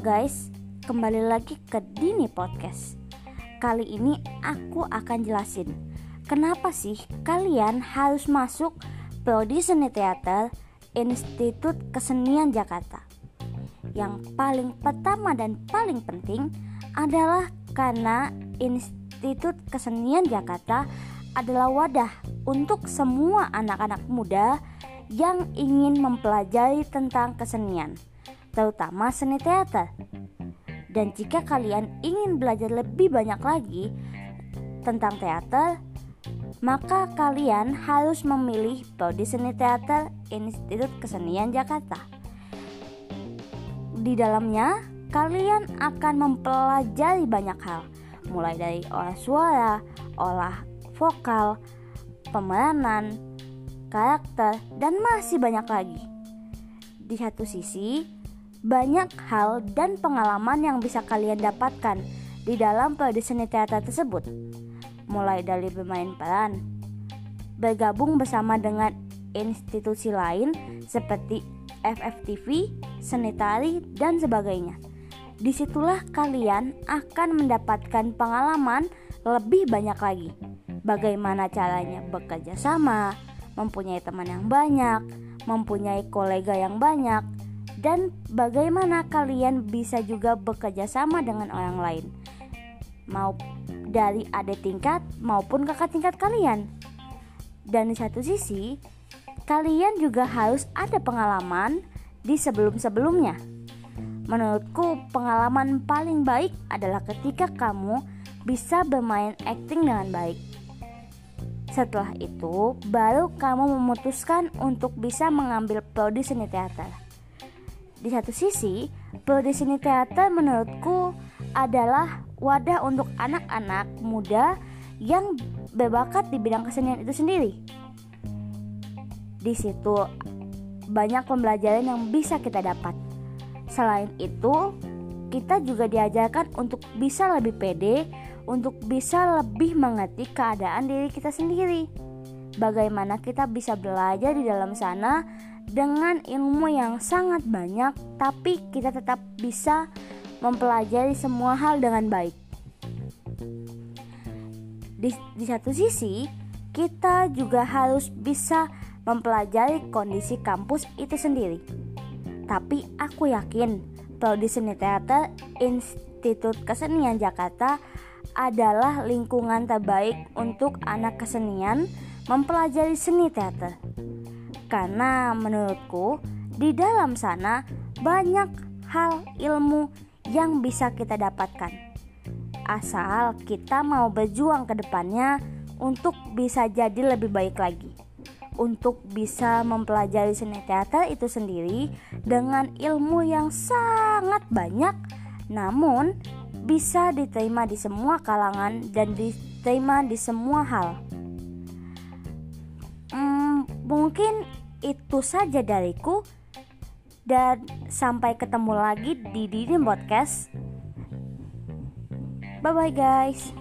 guys, kembali lagi ke Dini Podcast. Kali ini aku akan jelasin kenapa sih kalian harus masuk prodi seni teater Institut Kesenian Jakarta. Yang paling pertama dan paling penting adalah karena Institut Kesenian Jakarta adalah wadah untuk semua anak-anak muda yang ingin mempelajari tentang kesenian terutama seni teater. Dan jika kalian ingin belajar lebih banyak lagi tentang teater, maka kalian harus memilih Prodi Seni Teater Institut Kesenian Jakarta. Di dalamnya, kalian akan mempelajari banyak hal, mulai dari olah suara, olah vokal, pemeranan, karakter, dan masih banyak lagi. Di satu sisi, banyak hal dan pengalaman yang bisa kalian dapatkan di dalam seni teater tersebut. Mulai dari bermain peran, bergabung bersama dengan institusi lain seperti FFTV, seni tari, dan sebagainya. Di situlah kalian akan mendapatkan pengalaman lebih banyak lagi. Bagaimana caranya bekerja sama, mempunyai teman yang banyak, mempunyai kolega yang banyak, dan bagaimana kalian bisa juga bekerja sama dengan orang lain? Mau dari adik tingkat maupun kakak tingkat kalian. Dan di satu sisi kalian juga harus ada pengalaman di sebelum-sebelumnya. Menurutku pengalaman paling baik adalah ketika kamu bisa bermain acting dengan baik. Setelah itu, baru kamu memutuskan untuk bisa mengambil prodi seni teater. Di satu sisi, prodi seni teater menurutku adalah wadah untuk anak-anak muda yang berbakat di bidang kesenian itu sendiri. Di situ banyak pembelajaran yang bisa kita dapat. Selain itu, kita juga diajarkan untuk bisa lebih pede, untuk bisa lebih mengerti keadaan diri kita sendiri. Bagaimana kita bisa belajar di dalam sana dengan ilmu yang sangat banyak, tapi kita tetap bisa mempelajari semua hal dengan baik. Di, di satu sisi, kita juga harus bisa mempelajari kondisi kampus itu sendiri. Tapi aku yakin Prodi Seni Teater Institut Kesenian Jakarta adalah lingkungan terbaik untuk anak kesenian mempelajari seni teater. Karena menurutku di dalam sana banyak hal ilmu yang bisa kita dapatkan. Asal kita mau berjuang ke depannya untuk bisa jadi lebih baik lagi. Untuk bisa mempelajari seni teater itu sendiri dengan ilmu yang sangat banyak namun bisa diterima di semua kalangan dan diterima di semua hal. Hmm, mungkin itu saja dariku dan sampai ketemu lagi di Didi Podcast. Bye bye guys.